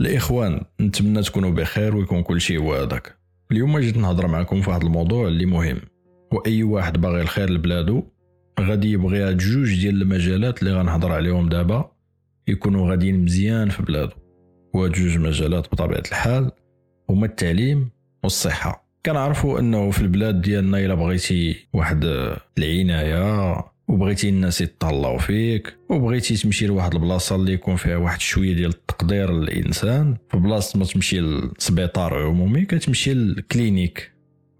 الإخوان نتمنى تكونوا بخير ويكون كل شيء هو اليوم جيت نهضر معكم في واحد الموضوع اللي مهم. وأي واحد باغي الخير لبلادو غادي يبغي هاد جوج ديال المجالات اللي غنهضر عليهم دابا يكونوا غاديين مزيان في بلادو. وهاد جوج مجالات بطبيعة الحال هما التعليم والصحة. كنعرفوا أنه في البلاد ديالنا إلا بغيتي واحد العناية وبغيتي الناس يتهلاو فيك وبغيتي تمشي لواحد البلاصة اللي يكون فيها واحد شوية ديال التقدير للإنسان. في بلاصة ما تمشي للسبيطار عمومي كتمشي لل clinique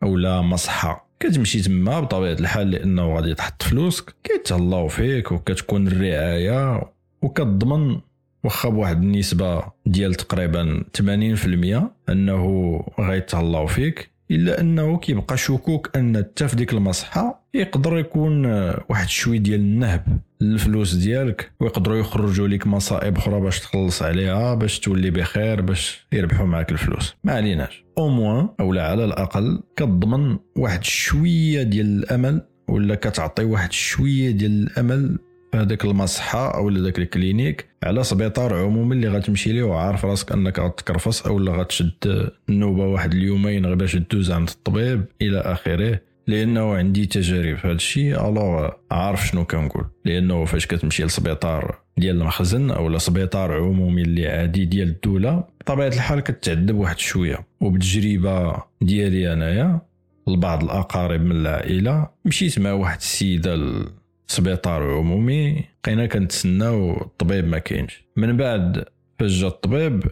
أو لا مصحة. كتمشي تما بطبيعة الحال لأنه غادي تحط فلوسك كيتهلاو فيك وكتكون الرعاية. وكتضمن واخا بواحد النسبة ديال تقريبا 80% أنه غيتهلاو فيك. إلا أنه كيبقى شكوك أن حتى في ديك المصحة يقدر يكون واحد شوي ديال النهب الفلوس ديالك ويقدروا يخرجوا لك مصائب أخرى باش تخلص عليها باش تولي بخير باش يربحوا معك الفلوس. ما عليناش. أو موان أو لا على الأقل كتضمن واحد شوية ديال الأمل ولا كتعطي واحد شوية ديال الأمل هذاك المصحة أو ذاك ال clinique على سبيطار عمومي اللي غتمشي ليه وعارف راسك أنك غتكرفص أو لا غتشد النوبة واحد اليومين غير باش دوز عند الطبيب إلى آخره. لأنه عندي تجارب في هذا الشيء alors عارف شنو كنقول. لأنه فاش كتمشي لسبيطار ديال المخزن أو لسبيطار عمومي اللي عادي ديال الدولة بطبيعة الحال كتعذب واحد شوية. وبالتجربة ديالي أنايا لبعض الأقارب من العائلة مشيت مع واحد السيدة سبيطار عمومي بقينا كنتسناو الطبيب ما كاينش. من بعد فاش جا الطبيب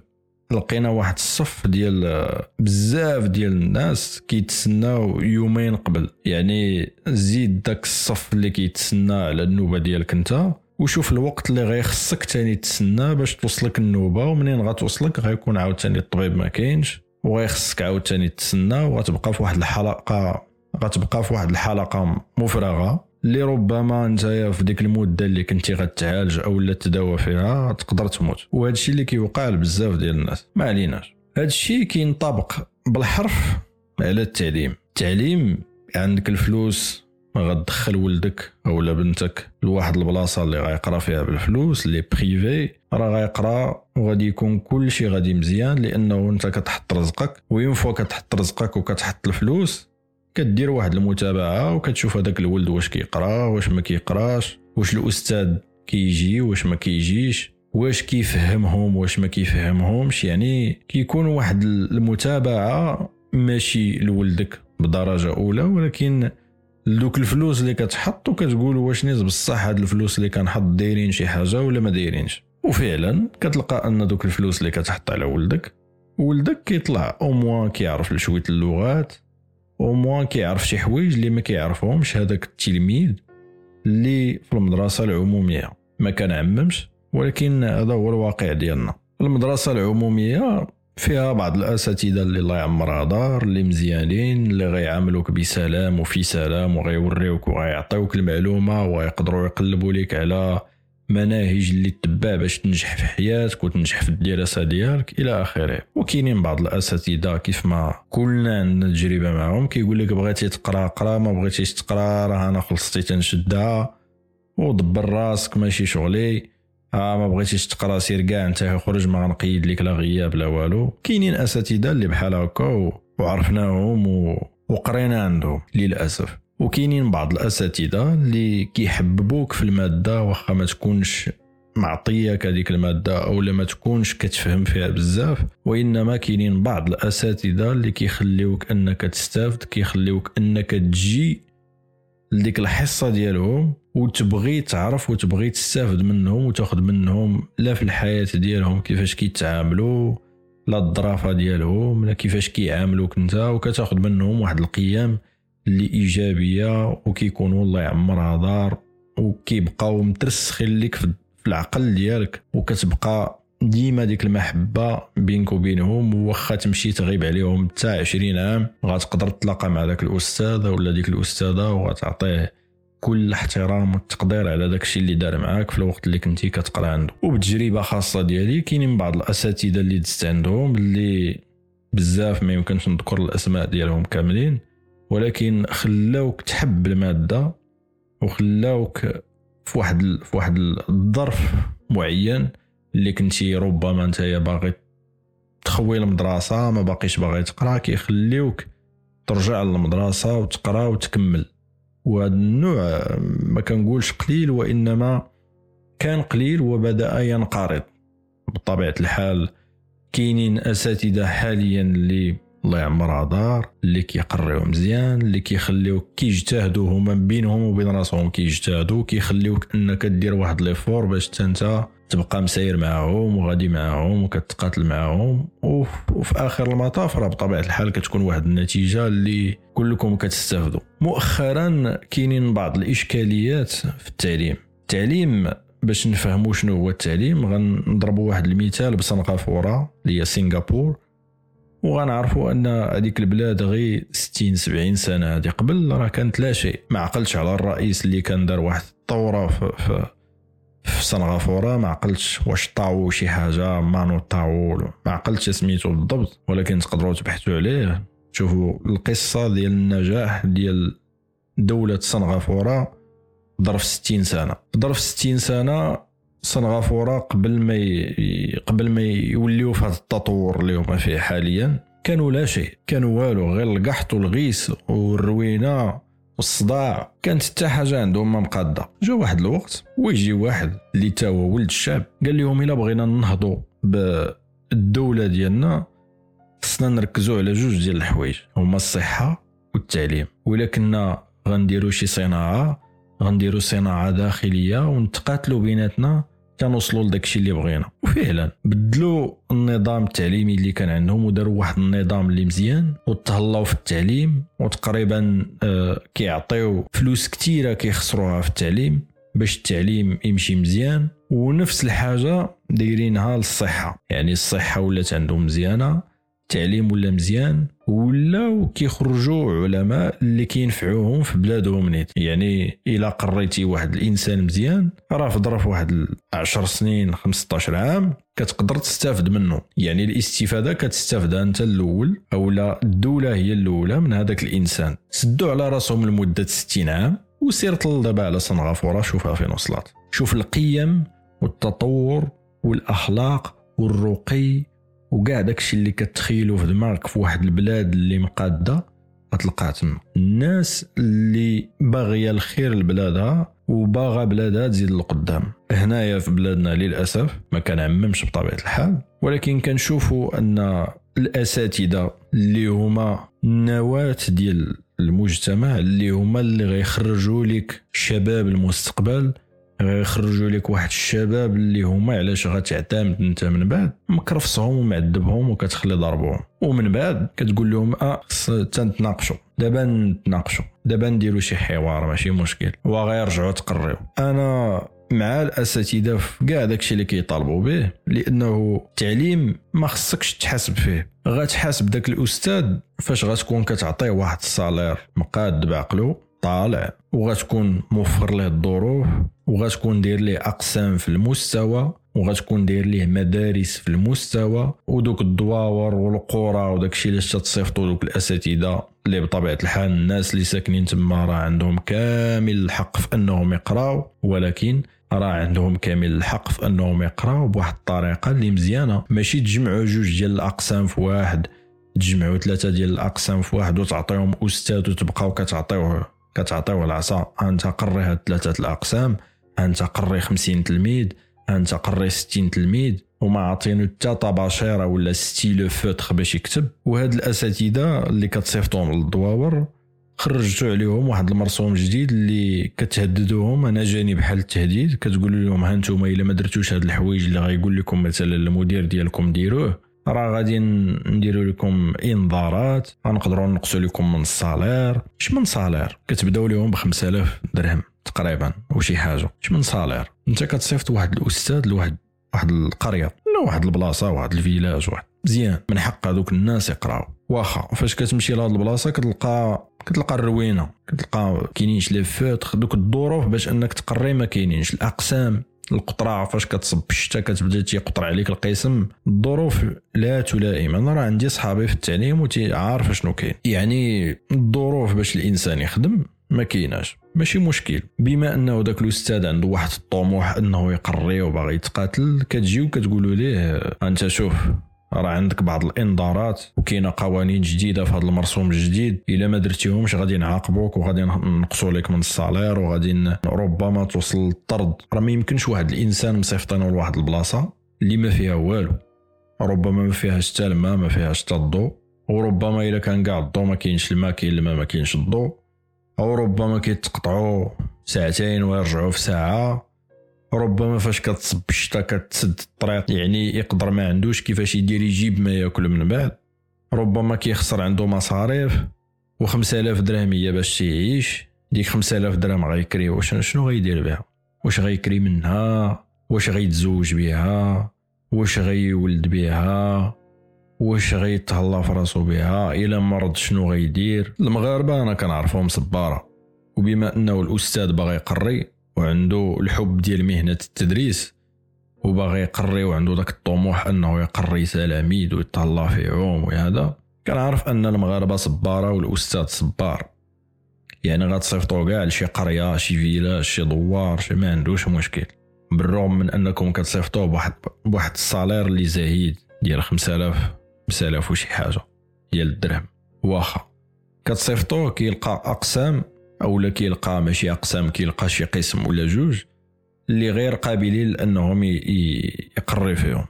لقينا واحد الصف ديال بزاف ديال الناس كيتسناو يومين قبل. يعني زيد داك الصف اللي كيتسنى على النوبة ديالك انت وشوف الوقت اللي غيخصك تاني تسنى باش توصلك النوبة ومنين غتوصلك؟ غيكون عاوتاني الطبيب ما كاينش وغيخصك عاوتاني تسنى وغتبقى في واحد الحلقة غتبقى في واحد الحلقة مفرغة. اللي ربما انت في ديك المدة اللي كنتي غتعالج أو لا تداوى فيها تقدر تموت. وهذا الشيء اللي كيوقع لبزاف ديال الناس. ما عليناش. هذا الشيء كينطبق بالحرف على التعليم. التعليم عندك الفلوس ما غتدخل ولدك أو لا بنتك لواحد البلاصة اللي غيقرا فيها بالفلوس اللي بريفي راه غيقرا وغادي يكون كل شيء غادي مزيان لأنه انت كتحط رزقك وين فوا كتحط رزقك وكتحط الفلوس كدير واحد المتابعة وكتشوف هذاك الولد واش كيقرا واش ما كيقراش واش الأستاذ كيجي واش ما كيجيش واش كيفهمهم واش ما كيفهمهمش. يعني كيكون واحد المتابعة ماشي لولدك بدرجة أولى ولكن دوك الفلوس اللي كتحط وكتقول واش نيت بصح هاد الفلوس اللي كنحط دايرين شي حاجة ولا ما دايرينش. وفعلا كتلقى أن دوك الفلوس اللي كتحط على ولدك ولدك كيطلع au moins كيعرف شوية اللغات au moins كيعرف شي حوايج اللي ما كيعرفهمش هذاك التلميذ اللي في المدرسة العموميه ما كنعممش ولكن هذا هو الواقع ديالنا المدرسة العموميه فيها بعض الاساتذه اللي الله يعمرها دار اللي مزيانين اللي غيعاملوك بسلام وفي سلام وغيوريوك وغيعطيوك المعلومه ويقدروا يقلبوا لك على مناهج اللي تتبع باش تنجح في حياتك وتنجح في الدراسه ديالك إلى آخره. وكاينين بعض الأساتذة كيف ما كلنا عندنا تجربه معهم كيقول لك بغيتي تقرا قرا ما بغيتيش تقرا راه أنا خلصتي تنشدها. ودبر راسك ماشي شغلي. آه ما بغيتيش تقرا سير كاع أنت خرج ما غنقيد لك لا غياب لا والو. كاينين أساتذة اللي بحال هكا وعرفناهم وقرينا عندهم للأسف. وكاينين بعض الأساتذة اللي كيحببوك في المادة واخا ما تكونش معطيك هذيك المادة أو ما تكونش كتفهم فيها بزاف وإنما كاينين بعض الأساتذة اللي كيخليوك أنك تستافد كيخليوك أنك تجي لديك الحصة ديالهم وتبغي تعرف وتبغي تستافد منهم وتاخذ منهم لا في الحياة ديالهم كيفاش كيتعاملوا لا الظرافة ديالهم لا كيفاش كيعاملوك انت وكتاخذ منهم واحد القيم اللي ايجابيه وكيكونوا الله يعمرها دار وكيبقاو مترسخين لك في العقل ديالك. وكتبقى ديما ديك المحبة بينك وبينهم واخا تمشي تغيب عليهم حتى 20 عام غتقدر تلاقى مع ذاك الاستاذ ولا ديك الأستاذة وغتعطيه كل الاحترام والتقدير على داك الشيء اللي دار معاك في الوقت اللي كنتي كتقرا عنده. وبتجربه خاصة ديالي كاينين بعض الأساتذة اللي دزت عندهم اللي بزاف ما يمكنش نذكر الأسماء ديالهم كاملين. ولكن خلاوك تحب المادة وخلاوك في واحد في واحد الظرف معين اللي كنتي ربما انت باغي تخوي المدرسة ما باقيش باغي تقرا كيخليوك ترجع للمدرسة وتقرا وتكمل. وهذا النوع ما كنقولش قليل وإنما كان قليل وبدأ ينقرض. بطبيعة الحال كاينين أساتذة حاليا اللي الله يعمرها دار اللي كيقريو مزيان اللي كيخليوك كيجتهدوا هما بينهم وبين راسهم كيجتهدوا كيخليوك انك دير واحد ليفور باش انت تبقى مسير معاهم وغادي معاهم وكتقاتل معاهم. وفي آخر المطاف راه بطبيعة الحال كتكون واحد النتيجة اللي كلكم كتستافدوا مؤخرا كاينين بعض الإشكاليات في التعليم. التعليم باش نفهموا شنو هو التعليم غنضربوا واحد المثال بسنغافوره اللي هي سنغافور. وغنعرفوا أن هذيك البلاد غير 60 70 سنة. هذه قبل راه كانت لا شيء. ما عقلتش على الرئيس اللي كان دار واحد الثورة في, في في سنغافورة. ما عقلتش واش طاو شي حاجة مانو طاو. ما عقلتش سميتو بالضبط. ولكن تقدروا تبحثوا عليه. تشوفوا القصة ديال النجاح ديال دولة سنغافورة ظرف 60 سنة. ظرف 60 سنة سنغافورة قبل ما ي... قبل ما يوليو في هذا التطور اللي هما فيه حاليا. كانوا لا شيء. كانوا والو غير القحط والغيس والروينة والصداع. كانت حتى حاجة عندهم ما مقادة. جا واحد الوقت ويجي واحد اللي تا هو ولد الشعب قال لهم إلا بغينا ننهضوا بالدولة ديالنا خصنا نركزوا على جوج ديال الحوايج هما الصحة والتعليم. ولا كنا غنديروا شي صناعة غنديروا صناعة داخلية ونتقاتلوا بيناتنا كنوصلوا لداك الشيء اللي بغينا. وفعلا بدلوا النظام التعليمي اللي كان عندهم وداروا واحد النظام اللي مزيان وتهلاو في التعليم وتقريبا آه، كيعطيو فلوس كثيره كيخسروها في التعليم باش التعليم يمشي مزيان. ونفس الحاجة دايرينها للصحة. يعني الصحة ولات عندهم مزيانة. التعليم ولا مزيان ولاو كيخرجوا علماء اللي كينفعوهم في بلادهم نيت. يعني إلا قريتي واحد الإنسان مزيان راه في ظرف واحد 10 سنين 15 عام كتقدر تستافد منه. يعني الاستفادة كتستافدها أنت الأول أو لا الدولة هي الأولى من هذاك الإنسان. سدوا على راسهم لمدة 60 عام وسير طل دابا على سنغافوره شوفها فين وصلت شوف القيم والتطور والأخلاق والرقي وكاع داكشي اللي كتخيلو في دماغك في واحد البلاد اللي مقادة غتلقاه تما الناس اللي باغية الخير لبلادها وباغا بلادها تزيد لقدام هنايا في بلادنا للأسف ما كنعممش بطبيعة الحال ولكن كنشوفوا أن الأساتذة اللي هما النواه ديال المجتمع اللي هما اللي غيخرجوا لك شباب المستقبل غيخرجوا لك واحد الشباب اللي هما علاش غتعتمد انت من بعد مكرفصهم ومعذبهم وكتخلي ضربهم. ومن بعد كتقول لهم آه تنتناقشوا دابا نتناقشوا. دابا نديروا شي حوار ماشي مشكل. وغيرجعوا تقريو. أنا مع الأساتذة في كاع داكشي اللي كيطالبوا به لأنه التعليم ما خصكش تحاسب فيه. غتحاسب داك الأستاذ فاش غتكون كتعطيه واحد الصالير مقاد بعقلو طالع. وغتكون موفر ليه الظروف. وغتكون داير ليه أقسام في المستوى وغتكون داير ليه مدارس في المستوى ودوك الدواور والقرى وداك الشيء اللي تصيفطوا دوك الأساتذة اللي بطبيعة الحال الناس اللي ساكنين تما راه عندهم كامل الحق في أنهم يقراو ولكن راه عندهم كامل الحق في أنهم يقراو بواحد الطريقة اللي مزيانة. ماشي تجمعوا جوج ديال الأقسام في واحد تجمعوا ثلاثة ديال الأقسام في واحد وتعطيهم أستاذ وتبقاو كتعطيوه كتعطيوه العصا. أنت قري هاد ثلاثة الأقسام أنت قري 50 تلميذ أنت قري 60 تلميذ وما عاطينو حتى طباشيره ولا stylo feutre باش يكتب. وهاد الأساتذة اللي كتصيفطوهم للدواور خرجتوا عليهم واحد المرسوم جديد اللي كتهددوهم. أنا جاني بحال التهديد كتقول لهم ها أنتم إلا ما درتوش هاد الحوايج اللي غيقول لكم مثلا المدير ديالكم ديروه. راه غادي نديروا لكم إنذارات غنقدروا نقصوا لكم من ال salaire اش من salaire؟ كتبداو لهم ب 5000 درهم تقريبا وشي حاجة. اش من salaire؟ انت كتصيفط واحد الأستاذ لواحد واحد القرية ولا واحد البلاصة واحد ال village واحد مزيان. من حق هذوك الناس يقراو. واخا فاش كتمشي لهاد البلاصة كتلقى كتلقى الروينة. كتلقى كاينينش les feutres دوك الظروف باش أنك تقري ما كاينينش. الأقسام القطرة فاش كتصب الشتاء كتبدا تيقطر عليك القسم. الظروف لا تلائم. أنا راه عندي صحابي في التعليم وتعارف شنو كاين. يعني الظروف باش الإنسان يخدم ما كايناش. ماشي مشكل. بما أنه ذاك الأستاذ عنده واحد الطموح أنه يقري وباغي يتقاتل كتجي وكتقولوا ليه أنت شوف. راه عندك بعض الإنذارات وكاينة قوانين جديدة في هذا المرسوم الجديد. إلا ما درتيهمش غادي نعاقبوك وغادي نقصوا لك من الصالير وغادي ربما توصل للطرد. راه ما يمكنش واحد الإنسان مصيفطينه لواحد البلاصة اللي ما فيها والو. ربما ما فيهاش حتى الماء ما فيهاش حتى الضوء وربما إلا كان كاع الضوء ما كاينش الماء كاين الماء ما كاينش الضوء أو ربما كيتقطعوا ساعتين ويرجعوا في ساعة. ربما فاش كتصب الشتا كتسد الطريق يعني يقدر ما عندوش كيفاش يدير يجيب ما ياكل من بعد. ربما كيخسر عنده مصاريف و 5000 درهم هي باش يعيش. ديك 5000 درهم غيكري واش شنو غيدير بها؟ واش غيكري منها؟ واش غيتزوج بها؟ واش غيولد بها؟ واش غيتهلا في راسو بها؟ إلا مرض شنو غيدير؟ المغاربة أنا كنعرفهم صبارة. وبما أنه الأستاذ باغي يقري وعنده الحب ديال مهنة التدريس. وباغي يقري وعنده داك الطموح أنه يقري تلاميذ ويتهلا فيهم وهذا. كنعرف أن المغاربة صبارة والأستاذ صبار. يعني غتصيفطو كاع لشي قرية شي فيلاج شي دوار شي ما عندوش مشكل. بالرغم من أنكم كتصيفطوه بواحد بواحد الصالير اللي زهيد ديال 5000 5000 وشي حاجة ديال الدرهم. واخا. كتصيفطوه كيلقى أقسام أولا كيلقى ماشي أقسام كيلقى شي قسم ولا جوج اللي غير قابلين لأنهم يقري فيهم.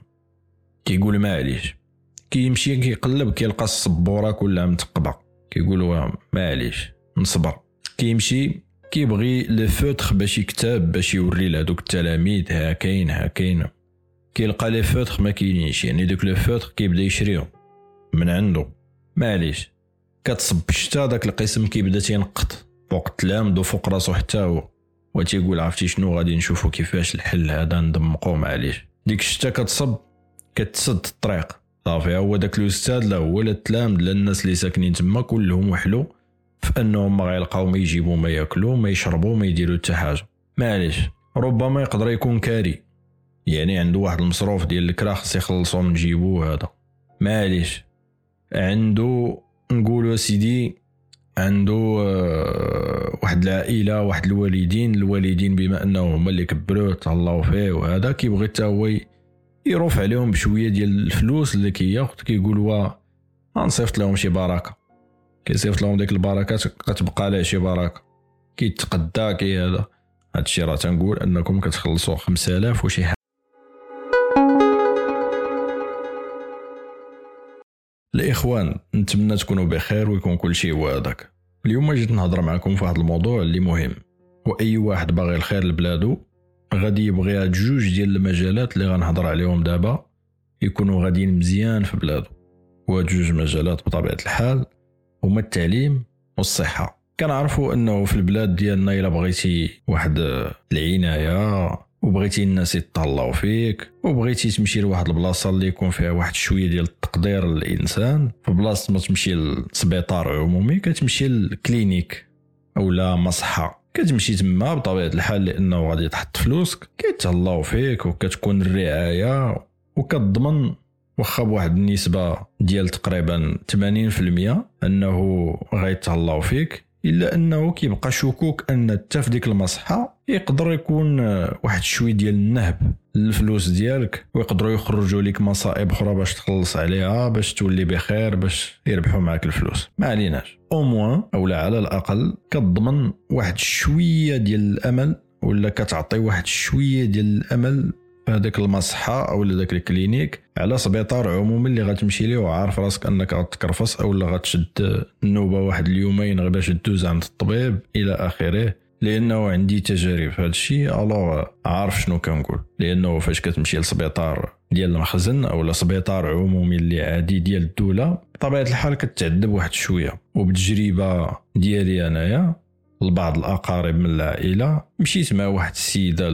كيقول معليش كيمشي كيقلب كيلقى السبوره كلها متقبة. كيقول معليش نصبر كيمشي كيبغي لو فوتر باش يكتب باش يوري لهذوك التلاميذ ها كاين ها كاين. كيلقى les feutres ما كاينينش يعني دوك les feutres كيبدا يشريهم من عنده. معليش كتصب الشتا داك القسم كيبدا تينقط فوق التلامذ وفوق راسو حتى هو وتيقول عرفتي شنو غادي نشوفو كيفاش الحل هذا ندمقو معليش. ديك الشتا كتصب كتسد الطريق. صافي هو داك الأستاذ لا هو لا التلامذ لا الناس اللي ساكنين تما كلهم وحلو في أنهم ما غيلقاو ما يجيبوا ما ياكلوا ما يشربوا ما يديروا حتى حاجة. معليش ربما يقدر يكون كاري. يعني عنده واحد المصروف ديال الكرا خص يخلصو من جيبو هذا. معليش عنده نقولوا سيدي عنده آه، واحد العائلة واحد الوالدين الوالدين بما أنهم هما اللي كبروه تهلاو فيه وهذا كيبغي حتى هو يروف عليهم بشوية ديال الفلوس اللي كياخذ كيقول وا غنصيفط لهم شي بركة. كيصيفط لهم ديك البركات كتبقى عليه شي بركة. كيتقدى كي هذا. هادشي راه تنقول أنكم كتخلصوا 5000 وشي حاجة. الإخوان نتمنى تكونوا بخير ويكون كل شيء هذاك اليوم جيت نهضر معكم في واحد الموضوع اللي مهم وأي واحد باغي الخير لبلادو غادي يبغي هاد جوج ديال المجالات اللي غنهضر عليهم دابا يكونوا غاديين مزيان في بلادو. وهاد جوج مجالات بطبيعة الحال هما التعليم والصحة. كنعرفوا أنه في البلاد ديالنا إلا بغيتي واحد العناية وبغيتي الناس يتهلاو فيك وبغيتي تمشي لواحد البلاصة اللي يكون فيها واحد شوية ديال التقدير للإنسان. في بلاصة ما تمشي للسبيطار عمومي كتمشي للكلينيك أولا مصحة. كتمشي تما بطبيعة الحال لأنه غادي تحط فلوسك كيتهلاو فيك وكتكون الرعاية. وكتضمن واخا بواحد النسبة ديال تقريبا 80% أنه غيتهلاو فيك. إلا أنه كيبقى شكوك أن حتى في ديك المصحة يقدر يكون واحد شوي ديال النهب للفلوس ديالك ويقدروا يخرجوا لك مصائب أخرى باش تخلص عليها باش تولي بخير باش يربحوا معك الفلوس. ما عليناش. أو موان اولا على الأقل كتضمن واحد شوية ديال الأمل ولا كتعطي واحد شوية ديال الأمل هذاك المصحة أو ذاك ال clinique على سبيطار عمومي اللي غتمشي ليه وعارف راسك أنك غتكرفص أو لا غتشد النوبة واحد اليومين غير باش دوز عند الطبيب إلى آخره لأنه عندي تجارب في هذا الشيء ألوغ عارف شنو كنقول. لأنه فاش كتمشي لسبيطار ديال المخزن أو سبيطار عمومي اللي عادي ديال الدولة بطبيعة الحال كتعذب واحد شوية. وبالتجربة ديالي أنايا لبعض الأقارب من العائلة مشيت مع واحد السيدة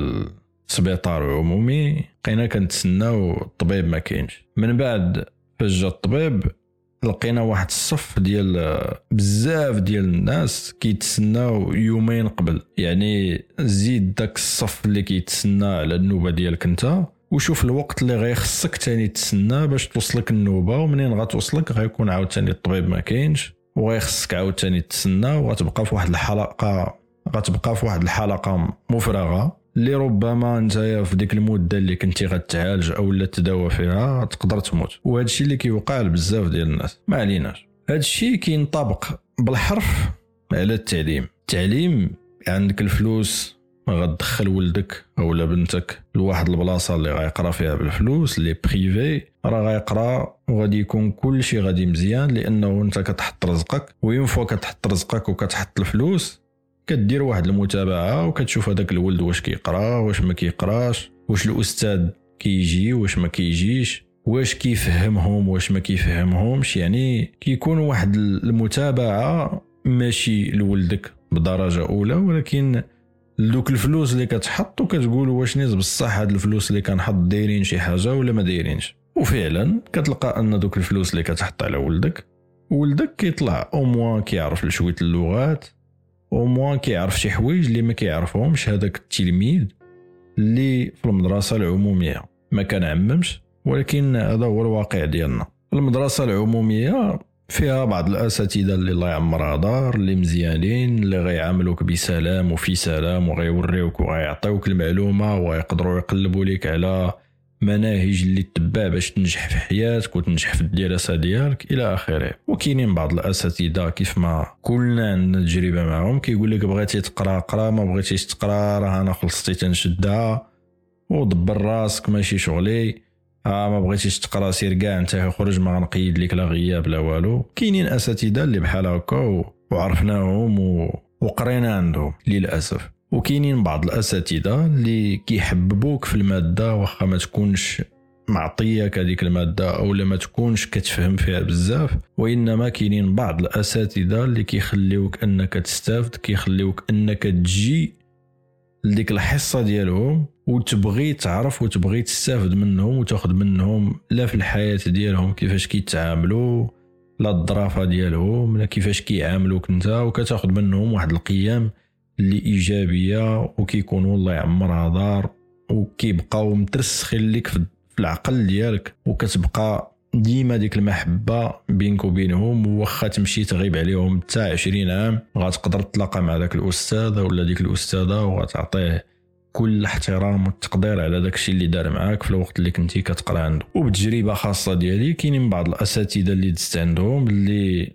سبيطار عمومي بقينا كنتسناو الطبيب ما كاينش. من بعد فاش جا الطبيب لقينا واحد الصف ديال بزاف ديال الناس كيتسناو يومين قبل. يعني زيد داك الصف اللي كيتسنى على النوبة ديالك انت وشوف الوقت اللي غيخصك تاني تسنى باش توصلك النوبة ومنين غتوصلك؟ غيكون عاوتاني الطبيب ما كاينش وغيخصك عاوتاني تسنى وغتبقى في واحد الحلقة غتبقى في واحد الحلقة مفرغة. اللي ربما انت في ديك المدة اللي كنتي غتعالج أو لا تداوى فيها تقدر تموت. وهذا الشيء اللي كيوقع لبزاف ديال الناس. ما عليناش. هذا الشيء كينطبق بالحرف على التعليم. التعليم عندك الفلوس غتدخل ولدك أو بنتك لواحد البلاصة اللي غيقرا فيها بالفلوس اللي بريفي راه غيقرا وغادي يكون كل شيء غادي مزيان لأنه انت كتحط رزقك وين فوا كتحط رزقك وكتحط الفلوس كدير واحد المتابعة وكتشوف هذاك الولد واش كيقرا واش ما كيقراش واش الأستاذ كيجي واش ما كيجيش واش كيفهمهم واش ما كيفهمهمش. يعني كيكون واحد المتابعة ماشي لولدك بدرجة أولى ولكن دوك الفلوس اللي كتحط وكتقول واش نيت بصح هاد الفلوس اللي كنحط دايرين شي حاجة ولا ما دايرينش. وفعلا كتلقى أن دوك الفلوس اللي كتحط على ولدك ولدك كيطلع au moins كيعرف شوية اللغات au moins كيعرف شي حوايج اللي ما كيعرفهمش هذاك التلميذ اللي في المدرسة العمومية ما كنعممش ولكن هذا هو الواقع ديالنا. المدرسة العمومية فيها بعض الأساتذة اللي الله يعمرها دار اللي مزيانين اللي غيعاملوك بسلام وفي سلام وغيوريوك وغيعطيوك المعلومة ويقدروا يقلبوا لك على مناهج اللي تتبع باش تنجح في حياتك وتنجح في الدراسه ديالك إلى آخره. وكاينين بعض الأساتذة كيف ما كلنا عندنا تجربة معهم كيقول لك بغيتي تقرا قرا ما بغيتيش تقرا راه أنا خلصتي تنشدها. ودبر راسك ماشي شغلي. آه ما بغيتيش تقرا سير كاع أنت خرج ما غنقيد لك لا غياب لا والو. كاينين أساتذة اللي بحال هكا وعرفناهم و... وقرينا عندهم للأسف. وكاينين بعض الأساتذة اللي كيحببوك في المادة واخا ما تكونش معطيك هذيك المادة أو ما تكونش كتفهم فيها بزاف. وإنما كاينين بعض الأساتذة اللي كيخليوك أنك تستافد كيخليوك أنك تجي لديك الحصة ديالهم وتبغي تعرف وتبغي تستافد منهم وتاخذ منهم لا في الحياة ديالهم كيفاش كيتعاملوا لا الظرافة ديالهم لا كيفاش كيعاملوك أنت وكتاخذ منهم واحد القيم اللي ايجابيه وكيكونوا الله يعمرها دار وكيبقاو مترسخين لك في العقل ديالك. وكتبقى ديما ديك المحبة بينك وبينهم واخا تمشي تغيب عليهم حتى 20 عام غتقدر تلاقى مع ذاك الأستاذ ولا ديك الأستاذة وغتعطيه كل الاحترام والتقدير على داك الشيء اللي دار معاك في الوقت اللي كنتي كتقرا عنده. وبتجربه خاصة ديالي كاينين بعض الأساتذة اللي دزت عندهم اللي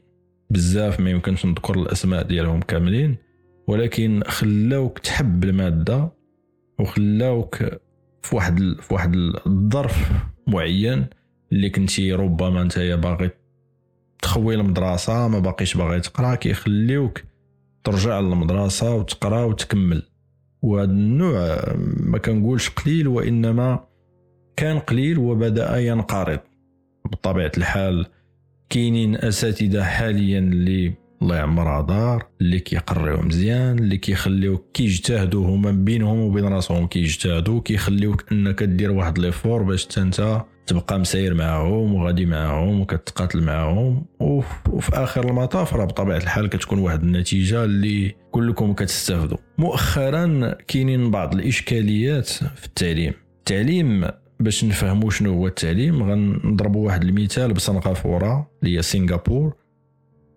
بزاف ما يمكنش نذكر الأسماء ديالهم كاملين. ولكن خلاوك تحب المادة وخلاوك في واحد في واحد الظرف معين اللي كنتي ربما انت باغي تخوي المدرسة ما باقيش باغي تقرأ كيخليوك ترجع للمدرسة وتقرأ وتكمل. وهذا النوع ما كنقولش قليل وإنما كان قليل وبدأ ينقرض. بطبيعة الحال كاينين أساتذة حاليا اللي الله يعمرها دار اللي كيقريو مزيان اللي كيخليوك كيجتهدوا هما بينهم وبين راسهم كيجتهدوا كيخليوك إنك دير واحد ليفور باش أنت تبقى مسير معاهم وغادي معاهم وكتقاتل معاهم. وفي آخر المطاف راه بطبيعة الحال كتكون واحد النتيجة اللي كلكم كتستافدوا. مؤخرا كاينين بعض الإشكاليات في التعليم. التعليم باش نفهموا شنو هو التعليم غنضربوا واحد المثال بسنغافوره اللي هي سنغافور.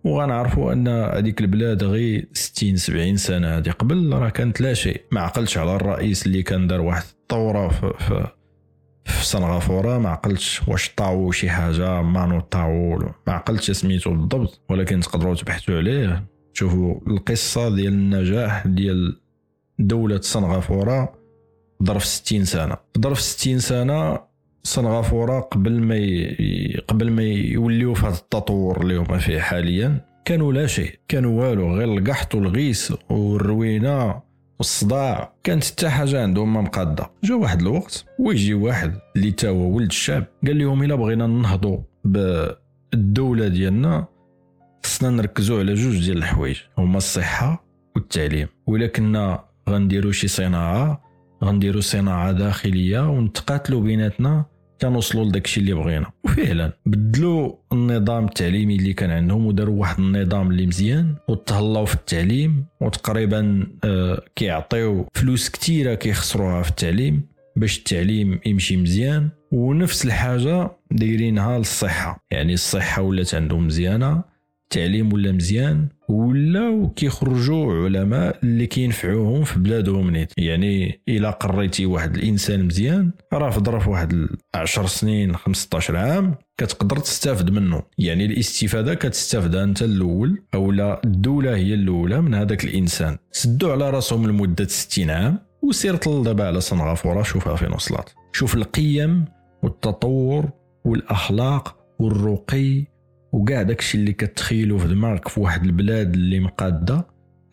وغنعرفوا أن هذيك البلاد غير 60 70 سنة. هذه قبل راه كانت لا شيء. ما عقلتش على الرئيس اللي كان دار واحد الثورة في, في, في سنغافوره ما عقلتش واش طاو شي حاجة مانو طاو. ما عقلتش سميتو بالضبط. ولكن تقدروا تبحثوا عليه. تشوفوا القصة ديال النجاح ديال دولة سنغافوره ظرف 60 سنة. ظرف 60 سنة سنغافورة قبل ما ي... قبل ما يوليو في هذا التطور اللي هما فيه حاليا. كانوا لا شيء. كانوا والو غير القحط والغيس والروينة والصداع. كانت حتى حاجة عندهم ما مقادة. جا واحد الوقت ويجي واحد اللي تا هو ولد الشعب. قال لهم إلا بغينا ننهضوا بالدولة ديالنا خصنا نركزوا على جوج ديال الحوايج. هما الصحة والتعليم. ولا كنا غنديروا شي صناعة غنديروا صناعة داخلية ونتقاتلوا بيناتنا كنوصلوا لداك الشيء اللي بغينا. وفعلا بدلوا النظام التعليمي اللي كان عندهم وداروا واحد النظام اللي مزيان وتهلاو في التعليم وتقريبا آه كيعطيو فلوس كثيره كيخسروها في التعليم باش التعليم يمشي مزيان. ونفس الحاجة دايرينها للصحة. يعني الصحة ولات عندهم مزيانة. التعليم ولا مزيان ولاو كيخرجوا علماء اللي كينفعوهم في بلادهم نيت. يعني إلا قريتي واحد الإنسان مزيان راه في ظرف واحد 10 سنين 15 عام كتقدر تستافد منه. يعني الاستفادة كتستافدها أنت الأول أو لا الدولة هي الأولى من هذاك الإنسان. سدوا على راسهم لمدة 60 عام وسير طل دابا على سنغافوره شوفها فين وصلت شوف القيم والتطور والأخلاق والرقي وكاع داكشي اللي كتخيلو في دماغك في واحد البلاد اللي مقادة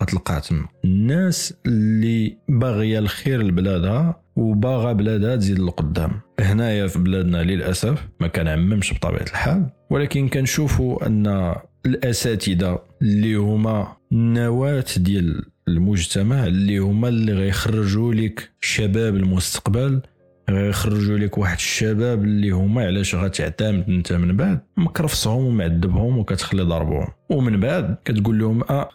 غتلقاه تما. الناس اللي باغية الخير لبلادها وباغا بلادها تزيد لقدام. هنايا في بلادنا للأسف ما كنعممش بطبيعة الحال ولكن كنشوفوا أن الأساتذة اللي هما النواه ديال المجتمع اللي هما اللي غيخرجوا لك شباب المستقبل غيخرجوا لك واحد الشباب اللي هما علاش غتعتمد انت من بعد مكرفصهم ومعذبهم وكتخلي ضربهم. ومن بعد كتقول لهم آه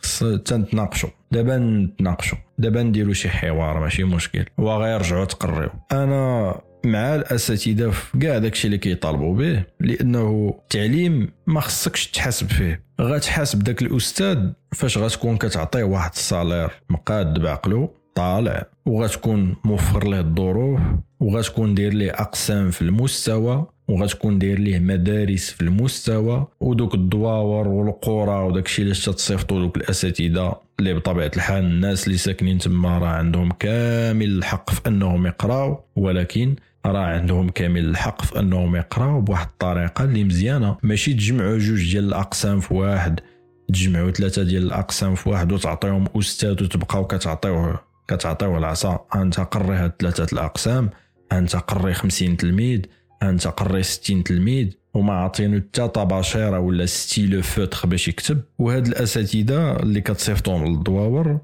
تنتناقشوا دابا نتناقشوا. دابا نديروا شي حوار ماشي مشكل. وغيرجعوا تقريو. أنا مع الأساتذة في كاع داكشي اللي كيطالبوا به لأنه التعليم ما خصكش تحاسب فيه. غتحاسب داك الأستاذ فاش غتكون كتعطيه واحد الصالير مقاد بعقلو طالع. وغتكون موفر ليه الظروف. وغتكون داير ليه أقسام في المستوى وغتكون داير ليه مدارس في المستوى ودوك الدواور والقرى وداك الشيء اللي تصيفطوا دوك الأساتذة اللي بطبيعة الحال الناس اللي ساكنين تما راه عندهم كامل الحق في أنهم يقراو ولكن راه عندهم كامل الحق في أنهم يقراو بواحد الطريقة اللي مزيانة. ماشي تجمعوا جوج ديال الأقسام في واحد تجمعوا ثلاثة ديال الأقسام في واحد وتعطيهم أستاذ وتبقاو كتعطيوه كتعطيوه العصا. أنت قري هاد ثلاثة الأقسام أنت قري 50 تلميذ أنت قري 60 تلميذ وما عاطينو حتى طباشيره ولا stylo feutre باش يكتب. وهاد الأساتذة اللي كتصيفطوهم للدواور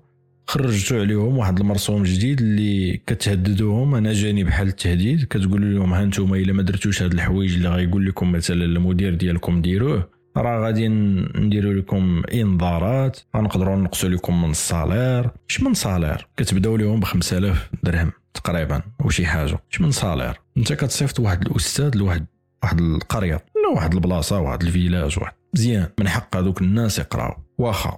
خرجتوا عليهم واحد المرسوم جديد اللي كتهددوهم. أنا جاني بحال التهديد كتقول لهم ها أنتم إلا ما درتوش هاد الحوايج اللي غايقول لكم مثلا المدير ديالكم ديروه راه غادي نديروا لكم إنذارات غنقدروا نقصوا لكم من ال salaire. اش من salaire؟ كتبداو لهم ب 5000 درهم. تقريبا وشي حاجة. اش من salaire. أنت كتصيفط واحد الأستاذ لواحد واحد القرية ولا واحد البلاصة واحد الفيلاج واحد مزيان. من حق هذوك الناس يقراو. واخا.